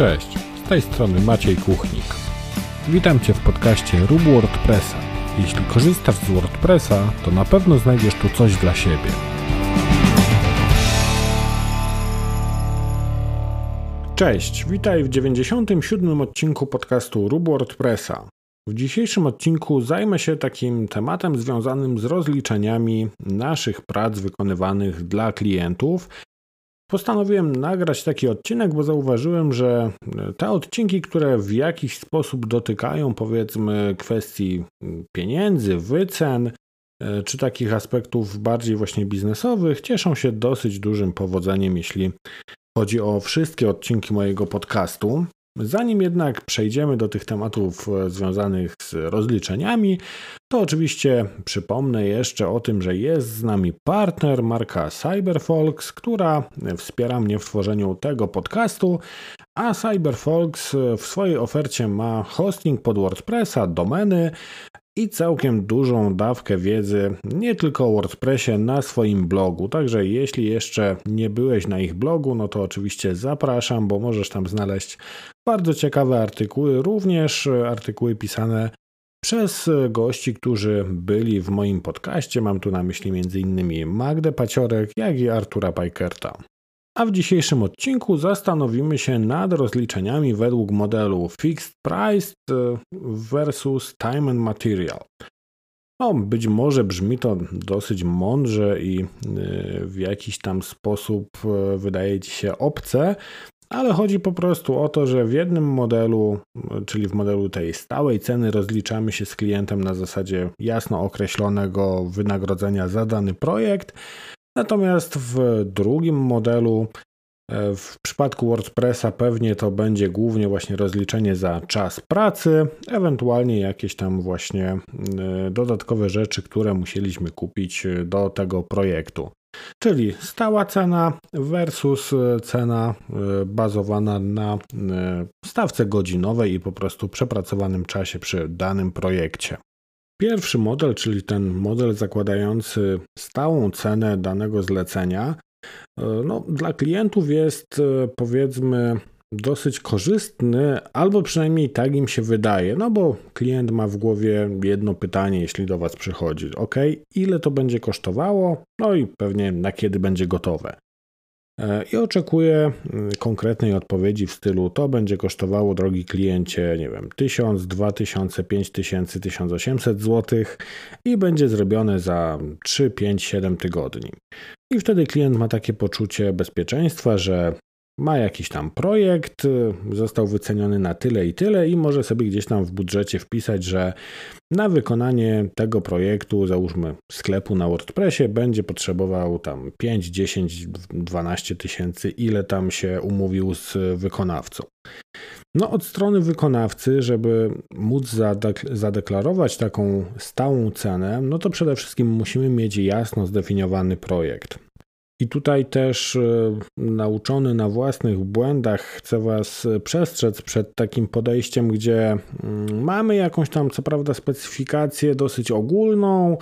Cześć, z tej strony Maciej Kuchnik. Witam Cię w podcaście Rób WordPressa. Jeśli korzystasz z WordPressa, to na pewno znajdziesz tu coś dla siebie. Cześć, witaj w 97. odcinku podcastu Rób WordPressa. W dzisiejszym odcinku zajmę się takim tematem związanym z rozliczeniami naszych prac wykonywanych dla klientów Postanowiłem nagrać taki odcinek, bo zauważyłem, że te odcinki, które w jakiś sposób dotykają powiedzmy kwestii pieniędzy, wycen, e, czy takich aspektów bardziej właśnie biznesowych, cieszą się dosyć dużym powodzeniem, jeśli chodzi o wszystkie odcinki mojego podcastu. Zanim jednak przejdziemy do tych tematów e, związanych z rozliczeniami, to oczywiście przypomnę jeszcze o tym, że jest z nami partner marka CyberFolks, która wspiera mnie w tworzeniu tego podcastu, a CyberFolks w swojej ofercie ma hosting pod WordPressa, domeny i całkiem dużą dawkę wiedzy nie tylko o WordPressie na swoim blogu. Także jeśli jeszcze nie byłeś na ich blogu, no to oczywiście zapraszam, bo możesz tam znaleźć bardzo ciekawe artykuły, również artykuły pisane przez gości, którzy byli w moim podcaście. Mam tu na myśli m.in. Magdę Paciorek, jak i Artura Pajkerta. A w dzisiejszym odcinku zastanowimy się nad rozliczeniami według modelu Fixed Price versus Time and Material. No, być może brzmi to dosyć mądrze i y, w jakiś tam sposób y, wydaje ci się obce, ale chodzi po prostu o to, że w jednym modelu, czyli w modelu tej stałej ceny, rozliczamy się z klientem na zasadzie jasno określonego wynagrodzenia za dany projekt, natomiast w drugim modelu e, w przypadku WordPressa pewnie to będzie głównie właśnie rozliczenie za czas pracy, ewentualnie jakieś tam właśnie e, dodatkowe rzeczy, które musieliśmy kupić do tego projektu. Czyli stała cena versus e, cena e, bazowana na e, stawce godzinowej i po prostu przepracowanym czasie przy danym projekcie. Pierwszy model, czyli ten model zakładający stałą cenę danego zlecenia, no, dla klientów jest powiedzmy dosyć korzystny, albo przynajmniej tak im się wydaje, no bo klient ma w głowie jedno pytanie, jeśli do Was przychodzi. Ok, ile to będzie kosztowało? No i pewnie na kiedy będzie gotowe. E, I oczekuję mm, konkretnej odpowiedzi w stylu: To będzie kosztowało, drogi kliencie, nie wiem, 1000, 2000, 5000, 1800 zł i będzie zrobione za 3, 5, 7 tygodni. I wtedy klient ma takie poczucie bezpieczeństwa, że ma jakiś tam projekt, y, został wyceniony na tyle i tyle i może sobie gdzieś tam w budżecie wpisać, że na wykonanie tego projektu, załóżmy sklepu na WordPressie, będzie potrzebował tam 5, 10, 12 tysięcy, ile tam się umówił z wykonawcą. No, od strony wykonawcy, żeby móc zadeklarować taką stałą cenę, no to przede wszystkim musimy mieć jasno zdefiniowany projekt. I tutaj też e, nauczony na własnych błędach chcę Was przestrzec przed takim podejściem, gdzie mm, mamy jakąś tam, co prawda, specyfikację dosyć ogólną,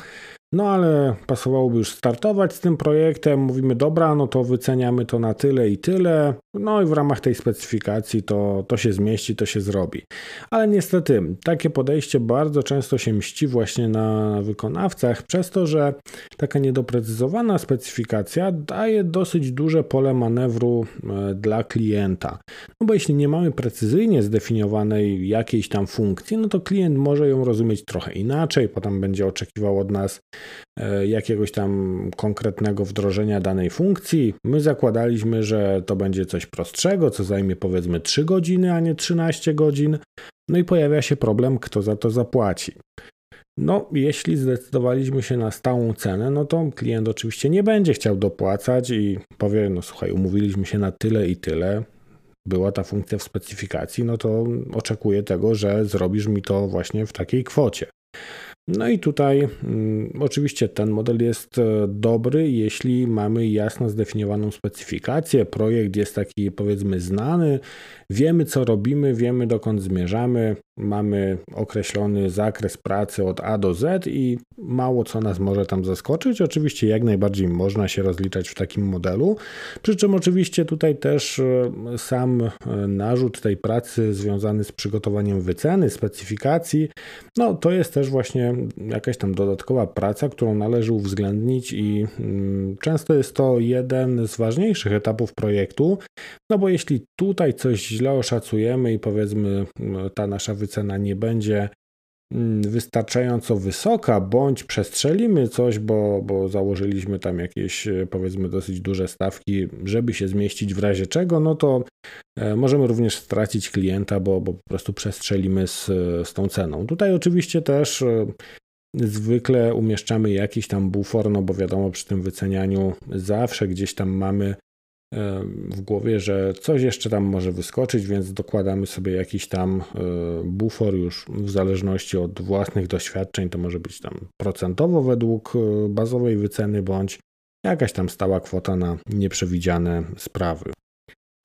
no ale pasowałoby już startować z tym projektem. Mówimy, dobra, no to wyceniamy to na tyle i tyle. No i w ramach tej specyfikacji to, to się zmieści, to się zrobi. Ale niestety takie podejście bardzo często się mści właśnie na wykonawcach, przez to, że taka niedoprecyzowana specyfikacja daje dosyć duże pole manewru e, dla klienta. No bo jeśli nie mamy precyzyjnie zdefiniowanej jakiejś tam funkcji, no to klient może ją rozumieć trochę inaczej, potem będzie oczekiwał od nas E, jakiegoś tam konkretnego wdrożenia danej funkcji. My zakładaliśmy, że to będzie coś prostszego, co zajmie powiedzmy 3 godziny, a nie 13 godzin. No i pojawia się problem, kto za to zapłaci. No, jeśli zdecydowaliśmy się na stałą cenę, no to klient oczywiście nie będzie chciał dopłacać i powie: No, słuchaj, umówiliśmy się na tyle i tyle. Była ta funkcja w specyfikacji, no to oczekuję tego, że zrobisz mi to właśnie w takiej kwocie. No i tutaj mm, oczywiście ten model jest e, dobry, jeśli mamy jasno zdefiniowaną specyfikację. Projekt jest taki powiedzmy znany, wiemy co robimy, wiemy dokąd zmierzamy. Mamy określony zakres pracy od A do Z i mało co nas może tam zaskoczyć. Oczywiście jak najbardziej można się rozliczać w takim modelu, przy czym oczywiście tutaj też e, sam e, narzut tej pracy związany z przygotowaniem wyceny, specyfikacji, no to jest też właśnie jakaś tam dodatkowa praca, którą należy uwzględnić i mm, często jest to jeden z ważniejszych etapów projektu, no bo jeśli tutaj coś źle oszacujemy i powiedzmy ta nasza wycena nie będzie mm, wystarczająco wysoka, bądź przestrzelimy coś, bo, bo założyliśmy tam jakieś e, powiedzmy dosyć duże stawki, żeby się zmieścić w razie czego, no to e, możemy również stracić klienta, bo, bo po prostu przestrzelimy z, z tą ceną. Tutaj oczywiście też e, zwykle umieszczamy jakiś tam bufor, no bo wiadomo, przy tym wycenianiu zawsze gdzieś tam mamy w głowie, że coś jeszcze tam może wyskoczyć, więc dokładamy sobie jakiś tam e, bufor już w zależności od własnych doświadczeń. To może być tam procentowo według e, bazowej wyceny, bądź jakaś tam stała kwota na nieprzewidziane sprawy.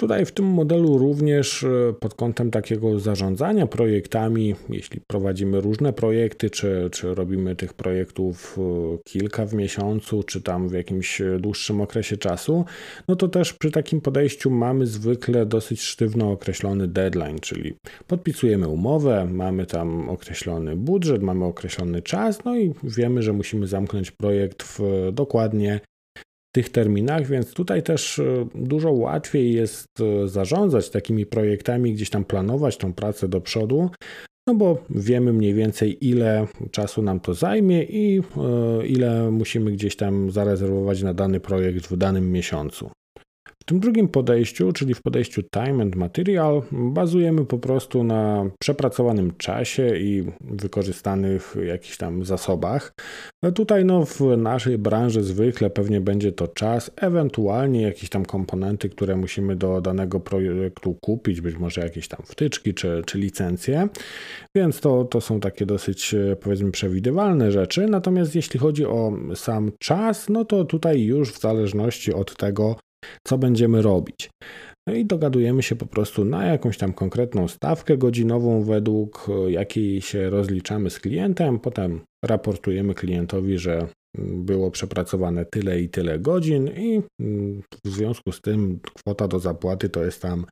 Tutaj w tym modelu również e, pod kątem takiego zarządzania projektami, jeśli prowadzimy różne projekty, czy, czy robimy tych projektów e, kilka w miesiącu, czy tam w jakimś dłuższym okresie czasu, no to też przy takim podejściu mamy zwykle dosyć sztywno określony deadline, czyli podpisujemy umowę, mamy tam określony budżet, mamy określony czas, no i wiemy, że musimy zamknąć projekt w dokładnie tych terminach, więc tutaj też e, dużo łatwiej jest e, zarządzać takimi projektami, gdzieś tam planować tą pracę do przodu, no bo wiemy mniej więcej ile czasu nam to zajmie i e, ile musimy gdzieś tam zarezerwować na dany projekt w danym miesiącu. W tym drugim podejściu, czyli w podejściu time and material, bazujemy po prostu na przepracowanym czasie i wykorzystanych jakichś tam zasobach. No tutaj no, w naszej branży zwykle pewnie będzie to czas, ewentualnie jakieś tam komponenty, które musimy do danego projektu kupić, być może jakieś tam wtyczki czy, czy licencje, więc to, to są takie dosyć powiedzmy przewidywalne rzeczy. Natomiast jeśli chodzi o sam czas, no to tutaj już w zależności od tego, co będziemy robić. No i dogadujemy się po prostu na jakąś tam konkretną stawkę godzinową, według e, jakiej się rozliczamy z klientem. Potem raportujemy klientowi, że mm, było przepracowane tyle i tyle godzin, i mm, w związku z tym kwota do zapłaty to jest tam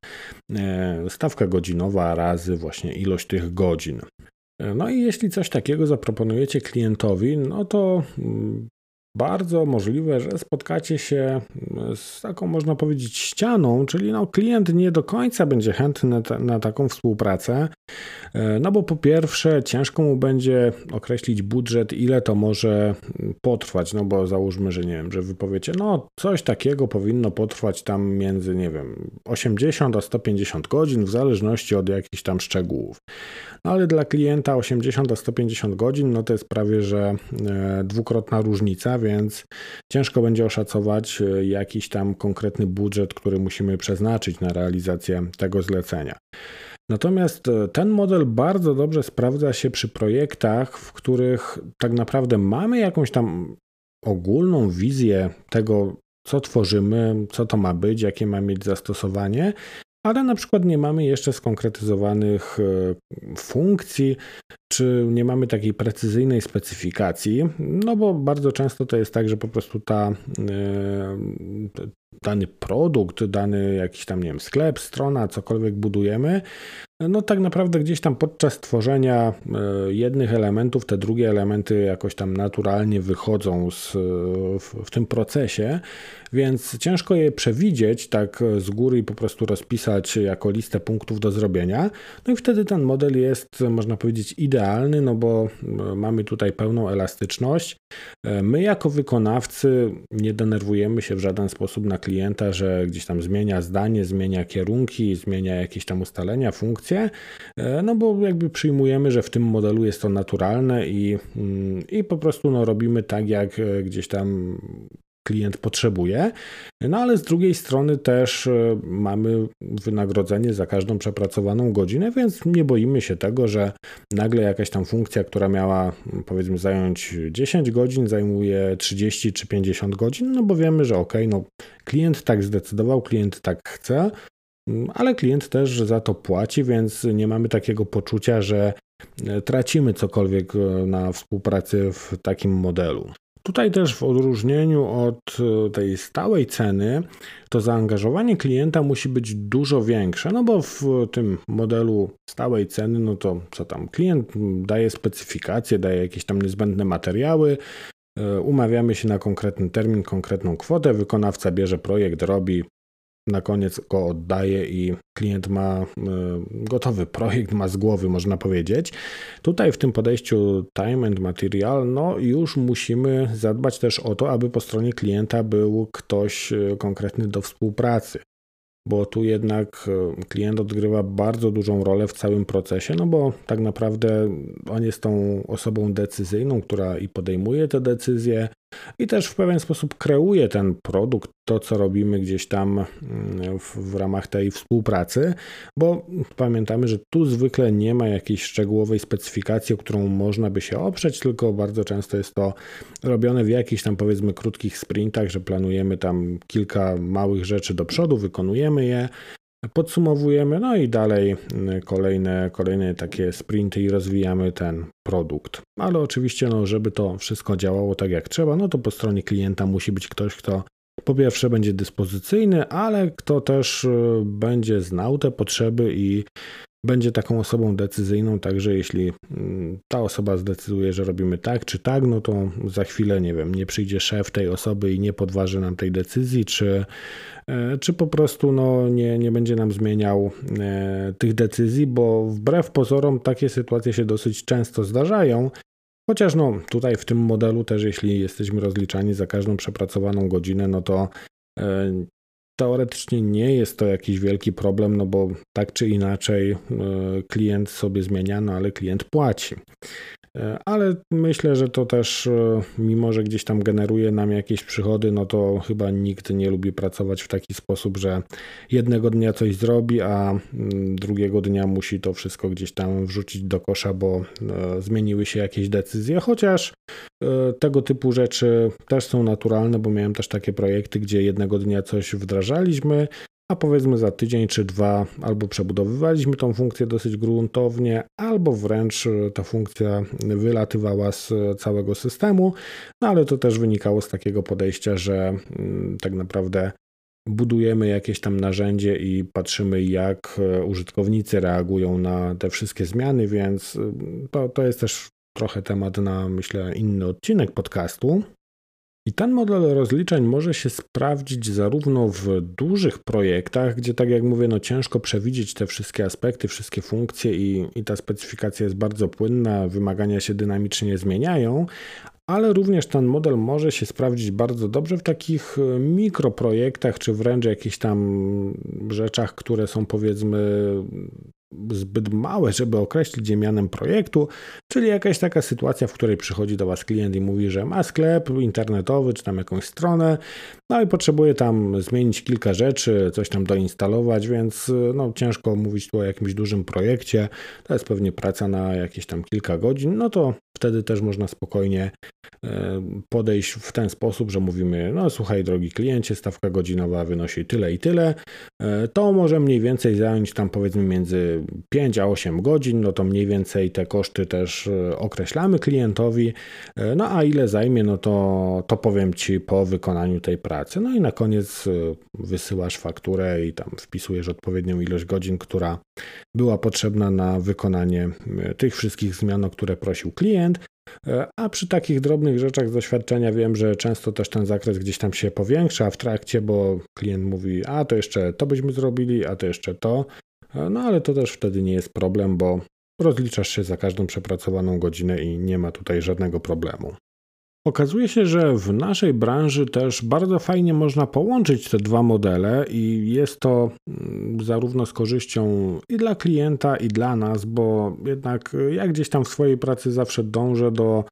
e, stawka godzinowa razy właśnie ilość tych godzin. E, no i jeśli coś takiego zaproponujecie klientowi, no to mm, bardzo możliwe, że spotkacie się z taką, można powiedzieć, ścianą, czyli no, klient nie do końca będzie chętny na taką współpracę, e, no bo po pierwsze ciężko mu będzie określić budżet, ile to może potrwać, no bo załóżmy, że nie wiem, że wy powiecie, no coś takiego powinno potrwać tam między, nie wiem, 80 a 150 godzin, w zależności od jakichś tam szczegółów. No ale dla klienta 80 a 150 godzin, no to jest prawie, że e, dwukrotna różnica, więc ciężko będzie oszacować e, jakiś tam konkretny budżet, który musimy przeznaczyć na realizację tego zlecenia. Natomiast e, ten model bardzo dobrze sprawdza się przy projektach, w których tak naprawdę mamy jakąś tam ogólną wizję tego, co tworzymy, co to ma być, jakie ma mieć zastosowanie, ale na przykład nie mamy jeszcze skonkretyzowanych e, funkcji, czy nie mamy takiej precyzyjnej specyfikacji, no bo bardzo często to jest tak, że po prostu ta, e, dany produkt, dany jakiś tam, nie wiem, sklep, strona, cokolwiek budujemy, no tak naprawdę gdzieś tam podczas tworzenia e, jednych elementów, te drugie elementy jakoś tam naturalnie wychodzą z, w, w, tym procesie, więc ciężko je przewidzieć tak z góry i po prostu rozpisać jako listę punktów do zrobienia. No i wtedy ten model jest, można powiedzieć, idealny, no bo e, mamy tutaj pełną elastyczność. E, my jako wykonawcy nie denerwujemy się w żaden sposób na klienta, że gdzieś tam zmienia zdanie, zmienia kierunki, zmienia jakieś tam ustalenia, funkcje, e, no bo jakby przyjmujemy, że w tym modelu jest to naturalne i, mm, i po prostu no, robimy tak, jak e, gdzieś tam klient potrzebuje. No ale z drugiej strony też e, mamy wynagrodzenie za każdą przepracowaną godzinę, więc nie boimy się tego, że nagle jakaś tam funkcja, która miała powiedzmy zająć 10 godzin, zajmuje 30 czy 50 godzin, no bo wiemy, że ok, no klient tak zdecydował, klient tak chce, mm, ale klient też za to płaci, więc nie mamy takiego poczucia, że e, tracimy cokolwiek e, na współpracy w takim modelu. Tutaj też w odróżnieniu od e, tej stałej ceny, to zaangażowanie klienta musi być dużo większe, no bo w tym modelu stałej ceny, no to co tam, klient daje specyfikacje, daje jakieś tam niezbędne materiały, umawiamy się na konkretny termin, konkretną kwotę, wykonawca bierze projekt, robi, na koniec go oddaje i klient ma e, gotowy projekt, ma z głowy, można powiedzieć. Tutaj w tym podejściu time and material, no już musimy zadbać też o to, aby po stronie klienta był ktoś e, konkretny do współpracy bo tu jednak e, klient odgrywa bardzo dużą rolę w całym procesie, no bo tak naprawdę on jest tą osobą decyzyjną, która i podejmuje te decyzje, i też w pewien sposób kreuje ten produkt, to co robimy gdzieś tam mm, w, w, ramach tej współpracy, bo pamiętamy, że tu zwykle nie ma jakiejś szczegółowej specyfikacji, o którą można by się oprzeć, tylko bardzo często jest to robione w jakichś tam powiedzmy krótkich sprintach, że planujemy tam kilka małych rzeczy do przodu, wykonujemy je, Podsumowujemy, no i dalej y, kolejne, kolejne takie sprinty i rozwijamy ten produkt. Ale oczywiście, no, żeby to wszystko działało tak jak trzeba, no to po stronie klienta musi być ktoś, kto po pierwsze będzie dyspozycyjny, ale kto też y, będzie znał te potrzeby i będzie taką osobą decyzyjną, także jeśli mm, ta osoba zdecyduje, że robimy tak czy tak, no to za chwilę, nie wiem, nie przyjdzie szef tej osoby i nie podważy nam tej decyzji, czy, e, czy po prostu no, nie, nie będzie nam zmieniał e, tych decyzji, bo wbrew pozorom takie sytuacje się dosyć często zdarzają. Chociaż no, tutaj w tym modelu też, jeśli jesteśmy rozliczani za każdą przepracowaną godzinę, no to e, teoretycznie nie jest to jakiś wielki problem, no bo tak czy inaczej e, klient sobie zmienia, no ale klient płaci. E, ale myślę, że to też, e, mimo że gdzieś tam generuje nam jakieś przychody, no to chyba nikt nie lubi pracować w taki sposób, że jednego dnia coś zrobi, a mm, drugiego dnia musi to wszystko gdzieś tam wrzucić do kosza, bo zmieniły się jakieś decyzje, chociaż tego typu rzeczy też są naturalne, bo miałem też takie projekty, gdzie jednego dnia coś wdrażaliśmy, a powiedzmy za tydzień czy dwa albo przebudowywaliśmy tą funkcję dosyć gruntownie, albo wręcz ta funkcja wylatywała z całego systemu, no ale to też wynikało z takiego podejścia, że mm, tak naprawdę budujemy jakieś tam narzędzie i patrzymy, jak użytkownicy reagują na te wszystkie zmiany, więc mm, to, to jest też trochę temat na, myślę, inny odcinek podcastu. I ten model rozliczeń może się sprawdzić zarówno w dużych projektach, gdzie tak jak mówię, no ciężko przewidzieć te wszystkie aspekty, wszystkie funkcje i, i ta specyfikacja jest bardzo płynna, wymagania się dynamicznie zmieniają, ale również ten model może się sprawdzić bardzo dobrze w takich mikroprojektach, czy wręcz jakichś tam rzeczach, które są powiedzmy zbyt małe, żeby określić je mianem projektu, czyli jakaś taka sytuacja, w której przychodzi do Was klient i mówi, że ma sklep internetowy, czy tam jakąś stronę, no i potrzebuje tam zmienić kilka rzeczy, coś tam doinstalować, więc no, ciężko mówić tu o jakimś dużym projekcie, to jest pewnie praca na jakieś tam kilka godzin, no to wtedy też można spokojnie e, podejść w ten sposób, że mówimy, no słuchaj drogi kliencie, stawka godzinowa wynosi tyle i tyle, e, to może mniej więcej zająć tam powiedzmy między 5 a 8 godzin, no to mniej więcej te koszty też e, określamy klientowi, no a ile zajmie, no to, to powiem Ci po wykonaniu tej pracy. No i na koniec wysyłasz fakturę i tam wpisujesz odpowiednią ilość godzin, która była potrzebna na wykonanie tych wszystkich zmian, o które prosił klient. E, a przy takich drobnych rzeczach z doświadczenia wiem, że często też ten zakres gdzieś tam się powiększa w trakcie, bo klient mówi, a to jeszcze to byśmy zrobili, a to jeszcze to. E, no ale to też wtedy nie jest problem, bo rozliczasz się za każdą przepracowaną godzinę i nie ma tutaj żadnego problemu. Okazuje się, że w naszej branży też bardzo fajnie można połączyć te dwa modele i jest to mm, zarówno z korzyścią i dla klienta, i dla nas, bo jednak ja gdzieś tam w swojej pracy zawsze dążę do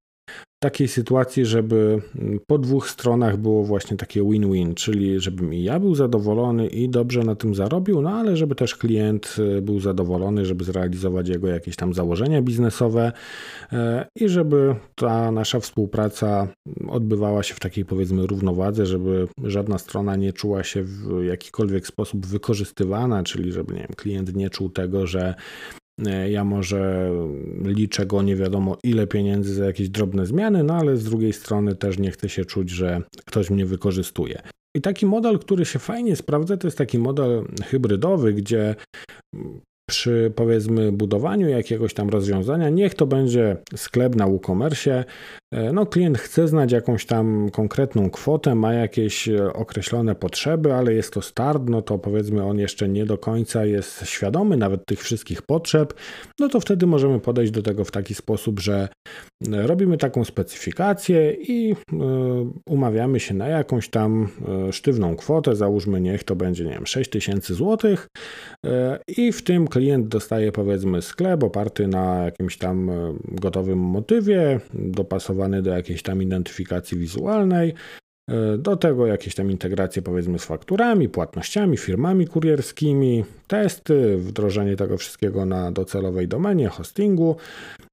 takiej sytuacji, żeby mm, po dwóch stronach było właśnie takie win-win, czyli żebym i ja był zadowolony i dobrze na tym zarobił, no ale żeby też klient y, był zadowolony, żeby zrealizować jego jakieś tam założenia biznesowe e, i żeby ta nasza współpraca odbywała się w takiej powiedzmy równowadze, żeby żadna strona nie czuła się w jakikolwiek sposób wykorzystywana, czyli żeby nie wiem, klient nie czuł tego, że ja może liczę go nie wiadomo ile pieniędzy za jakieś drobne zmiany, no ale z drugiej strony też nie chcę się czuć, że ktoś mnie wykorzystuje. I taki model, który się fajnie sprawdza, to jest taki model hybrydowy, gdzie przy powiedzmy budowaniu jakiegoś tam rozwiązania, niech to będzie sklep na WooCommerce, e, no klient chce znać jakąś tam konkretną kwotę, ma jakieś e, określone potrzeby, ale jest to start, no to powiedzmy on jeszcze nie do końca jest świadomy nawet tych wszystkich potrzeb, no to wtedy możemy podejść do tego w taki sposób, że e, robimy taką specyfikację i umawiamy się na jakąś tam sztywną kwotę, załóżmy niech to będzie, nie wiem, 6000 zł i w tym klient dostaje powiedzmy sklep oparty na jakimś tam e, gotowym motywie, dopasowany do jakiejś tam identyfikacji wizualnej, E, do tego jakieś tam integracje powiedzmy z fakturami, płatnościami, firmami kurierskimi, testy, wdrożenie tego wszystkiego na docelowej domenie, hostingu,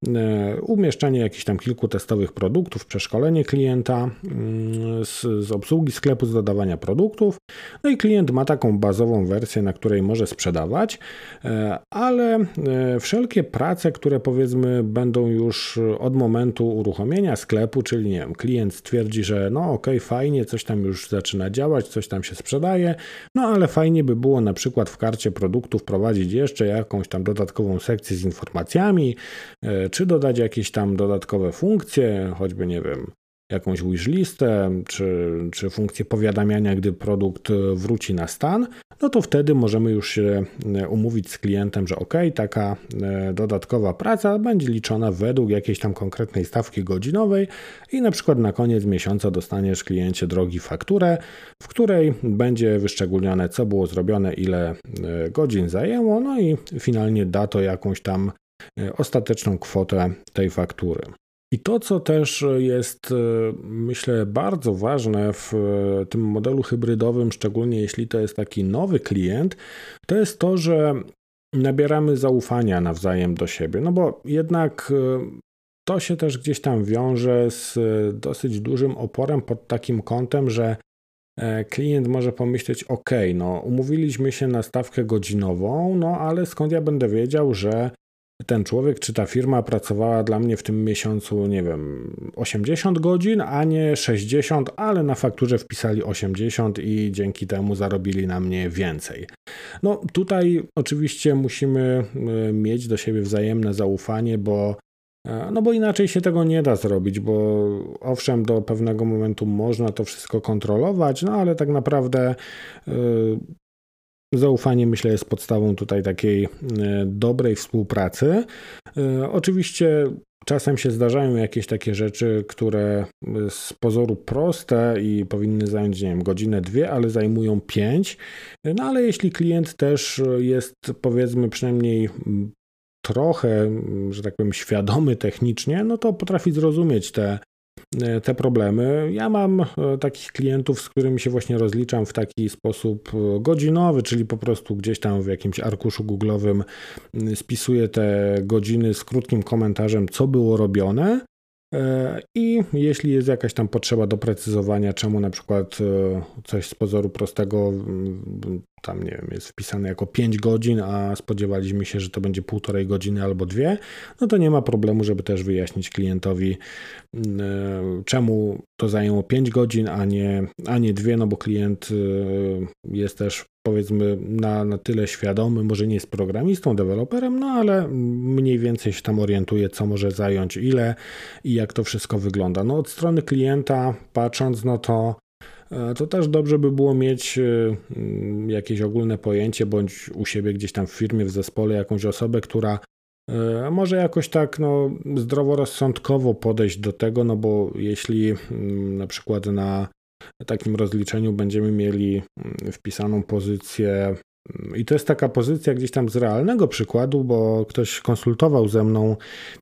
e, umieszczenie jakichś tam kilku testowych produktów, przeszkolenie klienta mm, z, z obsługi sklepu, z dodawania produktów. No i klient ma taką bazową wersję, na której może sprzedawać, e, ale wszelkie prace, które powiedzmy będą już od momentu uruchomienia sklepu, czyli nie wiem, klient stwierdzi, że no ok, fajnie, fajnie, coś tam już zaczyna działać, coś tam się sprzedaje, no ale fajnie by było na przykład w karcie produktów wprowadzić jeszcze jakąś tam dodatkową sekcję z informacjami, e, czy dodać jakieś tam dodatkowe funkcje, choćby nie wiem, jakąś wishlistę, czy, czy funkcję powiadamiania, gdy produkt wróci na stan, no to wtedy możemy już się e, umówić z klientem, że ok, taka e, dodatkowa praca będzie liczona według jakiejś tam konkretnej stawki godzinowej i na przykład na koniec miesiąca dostaniesz kliencie drogi fakturę, w której będzie wyszczególnione co było zrobione, ile e, godzin zajęło, no i finalnie da to jakąś tam ostateczną kwotę tej faktury. I to, co też jest, e, myślę, bardzo ważne w e, tym modelu hybrydowym, szczególnie jeśli to jest taki nowy klient, to jest to, że nabieramy zaufania nawzajem do siebie. No bo jednak e, to się też gdzieś tam wiąże z dosyć dużym oporem pod takim kątem, że klient może pomyśleć: OK, no umówiliśmy się na stawkę godzinową, no ale skąd ja będę wiedział, że ten człowiek czy ta firma pracowała dla mnie w tym miesiącu, nie wiem, 80 godzin, a nie 60, ale na fakturze wpisali 80 i dzięki temu zarobili na mnie więcej. No tutaj oczywiście musimy e, mieć do siebie wzajemne zaufanie, bo e, no bo inaczej się tego nie da zrobić, bo owszem, do pewnego momentu można to wszystko kontrolować, no ale tak naprawdę e, Zaufanie, myślę, jest podstawą tutaj takiej e, dobrej współpracy. E, oczywiście czasem się zdarzają jakieś takie rzeczy, które z pozoru proste i powinny zająć, nie wiem, godzinę, dwie, ale zajmują pięć. No ale jeśli klient też jest, powiedzmy, przynajmniej trochę, że tak powiem, świadomy technicznie, no to potrafi zrozumieć te E, te problemy. Ja mam e, takich klientów, z którymi się właśnie rozliczam w taki sposób e, godzinowy, czyli po prostu gdzieś tam w jakimś arkuszu googlowym spisuję te godziny z krótkim komentarzem, co było robione. I jeśli jest jakaś tam potrzeba doprecyzowania, czemu na przykład coś z pozoru prostego tam nie wiem, jest wpisane jako 5 godzin, a spodziewaliśmy się, że to będzie półtorej godziny albo dwie, no to nie ma problemu, żeby też wyjaśnić klientowi, mm, e, czemu to zajęło 5 godzin, a nie, a nie dwie, no bo klient e, jest też powiedzmy na, na tyle świadomy, może nie jest programistą, deweloperem, no ale mniej więcej się tam orientuje, co może zająć ile i jak to wszystko wygląda. No od strony klienta patrząc, no to to też dobrze by było mieć e, mm, jakieś ogólne pojęcie, bądź u siebie gdzieś tam w firmie, w zespole jakąś osobę, która e, może jakoś tak no, zdroworozsądkowo podejść do tego, no bo jeśli mm, na przykład na takim rozliczeniu będziemy mieli mm, wpisaną pozycję I to jest taka pozycja gdzieś tam z realnego przykładu, bo ktoś konsultował ze mną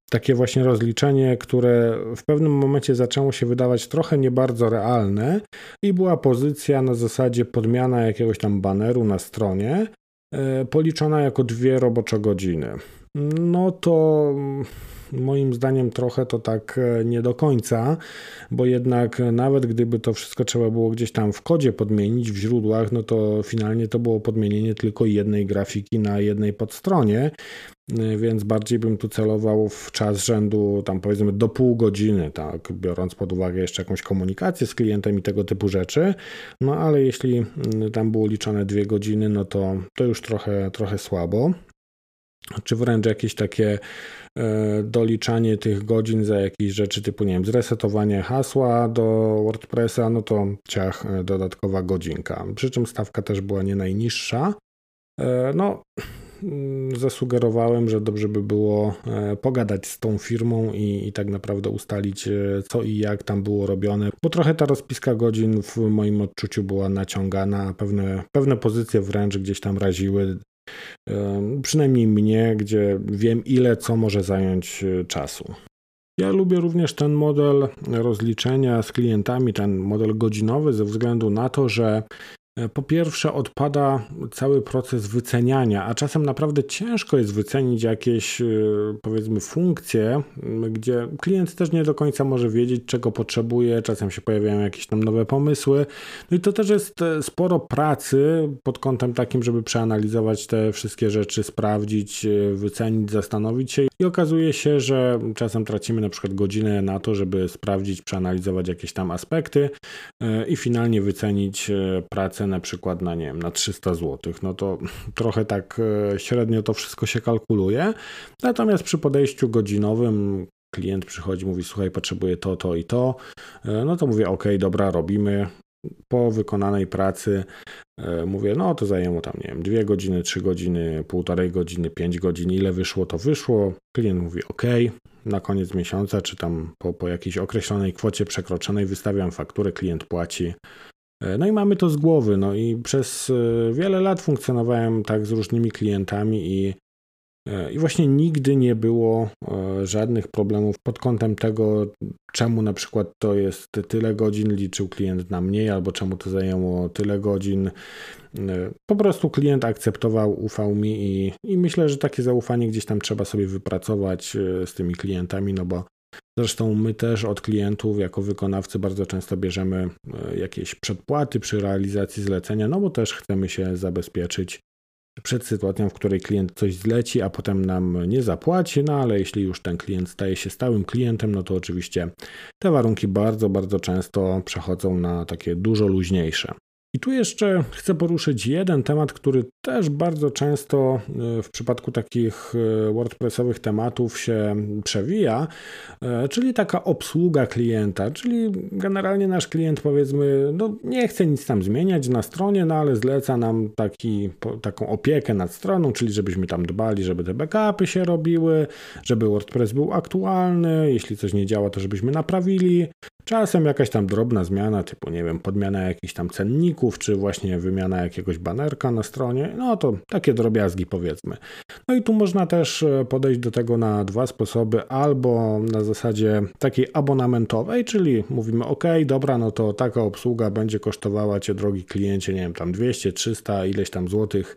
takie właśnie rozliczenie, które w pewnym momencie zaczęło się wydawać trochę nie bardzo realne i była pozycja na zasadzie podmiana jakiegoś tam baneru na stronie, e, policzona jako dwie robocze godziny. No to moim zdaniem trochę to tak e, nie do końca, bo jednak nawet gdyby to wszystko trzeba było gdzieś tam w kodzie podmienić, w źródłach, no to finalnie to było podmienienie tylko jednej grafiki na jednej podstronie, e, więc bardziej bym tu celował w czas rzędu tam powiedzmy do pół godziny, tak, biorąc pod uwagę jeszcze jakąś komunikację z klientem i tego typu rzeczy, no ale jeśli tam było liczone dwie godziny, no to, to już trochę, trochę słabo czy wręcz jakieś takie e, doliczanie tych godzin za jakieś rzeczy typu, nie wiem, zresetowanie hasła do WordPressa, no to ciach, e, dodatkowa godzinka. Przy czym stawka też była nie najniższa. E, no, mm, zasugerowałem, że dobrze by było pogadać z tą firmą i, i, tak naprawdę ustalić, co i jak tam było robione, bo trochę ta rozpiska godzin w moim odczuciu była naciągana, pewne, pewne pozycje wręcz gdzieś tam raziły przynajmniej mnie, gdzie wiem ile co może zająć e, czasu. Ja lubię również ten model rozliczenia z klientami, ten model godzinowy, ze względu na to, że po pierwsze, odpada cały proces wyceniania, a czasem naprawdę ciężko jest wycenić jakieś, e, powiedzmy, funkcje, gdzie klient też nie do końca może wiedzieć, czego potrzebuje, czasem się pojawiają jakieś tam nowe pomysły. No i to też jest e, sporo pracy pod kątem takim, żeby przeanalizować te wszystkie rzeczy, sprawdzić, wycenić, zastanowić się. I okazuje się, że czasem tracimy na przykład godzinę na to, żeby sprawdzić, przeanalizować jakieś tam aspekty i finalnie wycenić pracę na przykład na, nie wiem, na 300 zł, no to trochę tak e, średnio to wszystko się kalkuluje. Natomiast przy podejściu godzinowym klient przychodzi, mówi: Słuchaj, potrzebuję to, to i to. E, no to mówię: OK, dobra, robimy. Po wykonanej pracy e, mówię, no to zajęło tam, nie wiem, dwie godziny, trzy godziny, półtorej godziny, pięć godzin, ile wyszło, to wyszło. Klient mówi, OK, na koniec miesiąca, czy tam po, po jakiejś określonej kwocie przekroczonej wystawiam fakturę, klient płaci. E, no i mamy to z głowy. No i przez e, wiele lat funkcjonowałem tak z różnymi klientami i, e, i właśnie nigdy nie było żadnych problemów pod kątem tego, czemu na przykład to jest tyle godzin, liczył klient na mniej, albo czemu to zajęło tyle godzin. Po prostu klient akceptował, ufał mi i, i myślę, że takie zaufanie gdzieś tam trzeba sobie wypracować z tymi klientami, no bo Zresztą my też od klientów jako wykonawcy bardzo często bierzemy e, jakieś przedpłaty przy realizacji zlecenia, no bo też chcemy się zabezpieczyć przed sytuacją, w której klient coś zleci, a potem nam nie zapłaci, no ale jeśli już ten klient staje się stałym klientem, no to oczywiście te warunki bardzo, bardzo często przechodzą na takie dużo luźniejsze. I tu jeszcze chcę poruszyć jeden temat, który też bardzo często e, w przypadku takich e, WordPressowych tematów się przewija, e, czyli taka obsługa klienta, czyli generalnie nasz klient powiedzmy, no nie chce nic tam zmieniać na stronie, no ale zleca nam taki, taką opiekę nad stroną, czyli żebyśmy tam dbali, żeby te backupy się robiły, żeby WordPress był aktualny, jeśli coś nie działa, to żebyśmy naprawili, Czasem jakaś tam drobna zmiana, typu nie wiem, podmiana jakichś tam cenników, czy właśnie wymiana jakiegoś banerka na stronie, no to takie drobiazgi powiedzmy. No i tu można też e, podejść do tego na dwa sposoby, albo na zasadzie takiej abonamentowej, czyli mówimy ok, dobra, no to taka obsługa będzie kosztowała Cię drogi kliencie, nie wiem, tam 200, 300, ileś tam złotych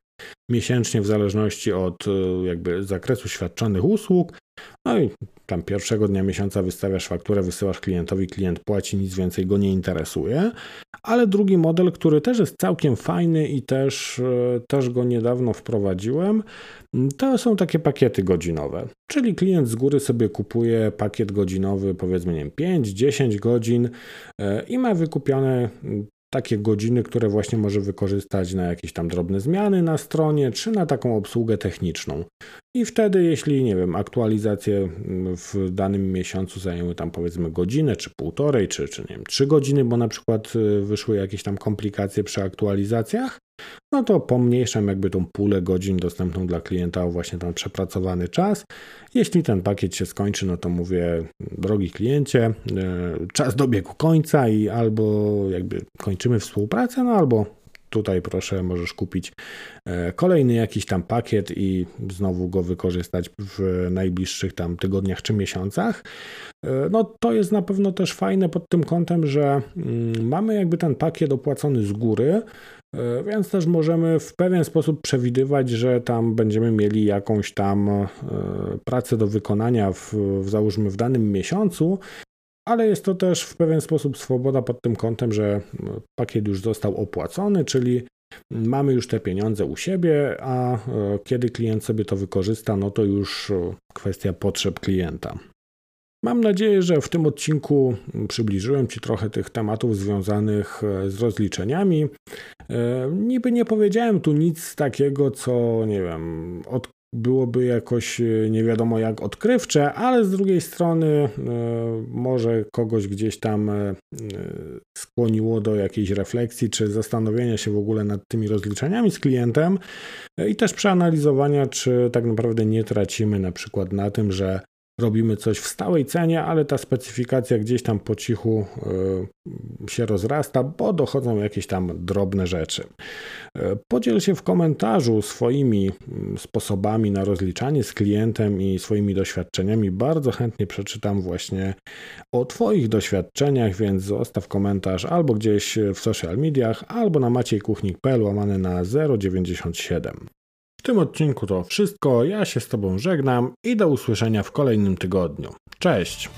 miesięcznie w zależności od e, jakby zakresu świadczonych usług. No i tam pierwszego dnia miesiąca wystawiasz fakturę, wysyłasz klientowi, klient płaci, nic więcej go nie interesuje. Ale drugi model, który też jest całkiem fajny i też, e, też go niedawno wprowadziłem, to są takie pakiety godzinowe. Czyli klient z góry sobie kupuje pakiet godzinowy, powiedzmy nie wiem, 5-10 godzin e, i ma wykupione takie godziny, które właśnie może wykorzystać na jakieś tam drobne zmiany na stronie, czy na taką obsługę techniczną. I wtedy, jeśli, nie wiem, aktualizacje w danym miesiącu zajęły tam powiedzmy godzinę, czy półtorej, czy, czy nie wiem, trzy godziny, bo na przykład y, wyszły jakieś tam komplikacje przy aktualizacjach, no to pomniejszam jakby tą pulę godzin dostępną dla klienta o właśnie ten przepracowany czas. Jeśli ten pakiet się skończy, no to mówię, drogi kliencie, y, czas dobiegł końca i albo jakby kończymy współpracę, no albo tutaj proszę, możesz kupić e, kolejny jakiś tam pakiet i znowu go wykorzystać w najbliższych tam tygodniach czy miesiącach. E, no to jest na pewno też fajne pod tym kątem, że mm, mamy jakby ten pakiet opłacony z góry, e, więc też możemy w pewien sposób przewidywać, że tam będziemy mieli jakąś tam pracę do wykonania w, załóżmy w danym miesiącu, ale jest to też w pewien sposób swoboda pod tym kątem, że pakiet już został opłacony, czyli mamy już te pieniądze u siebie, a e, kiedy klient sobie to wykorzysta, no to już e, kwestia potrzeb klienta. Mam nadzieję, że w tym odcinku przybliżyłem Ci trochę tych tematów związanych e, z rozliczeniami. Niby nie powiedziałem tu nic takiego, co nie wiem, od byłoby jakoś e, nie wiadomo jak odkrywcze, ale z drugiej strony e, może kogoś gdzieś tam e, skłoniło do jakiejś refleksji czy zastanowienia się w ogóle nad tymi rozliczeniami z klientem i też przeanalizowania, czy tak naprawdę nie tracimy na przykład na tym, że robimy coś w stałej cenie, ale ta specyfikacja gdzieś tam po cichu e, się rozrasta, bo dochodzą jakieś tam drobne rzeczy. E, podziel się w komentarzu swoimi mm, sposobami na rozliczanie z klientem i swoimi doświadczeniami. Bardzo chętnie przeczytam właśnie o Twoich doświadczeniach, więc zostaw komentarz albo gdzieś w social mediach, albo na maciejkuchnik.pl łamane na 097. W tym odcinku to wszystko. Ja się z Tobą żegnam i do usłyszenia w kolejnym tygodniu. Cześć!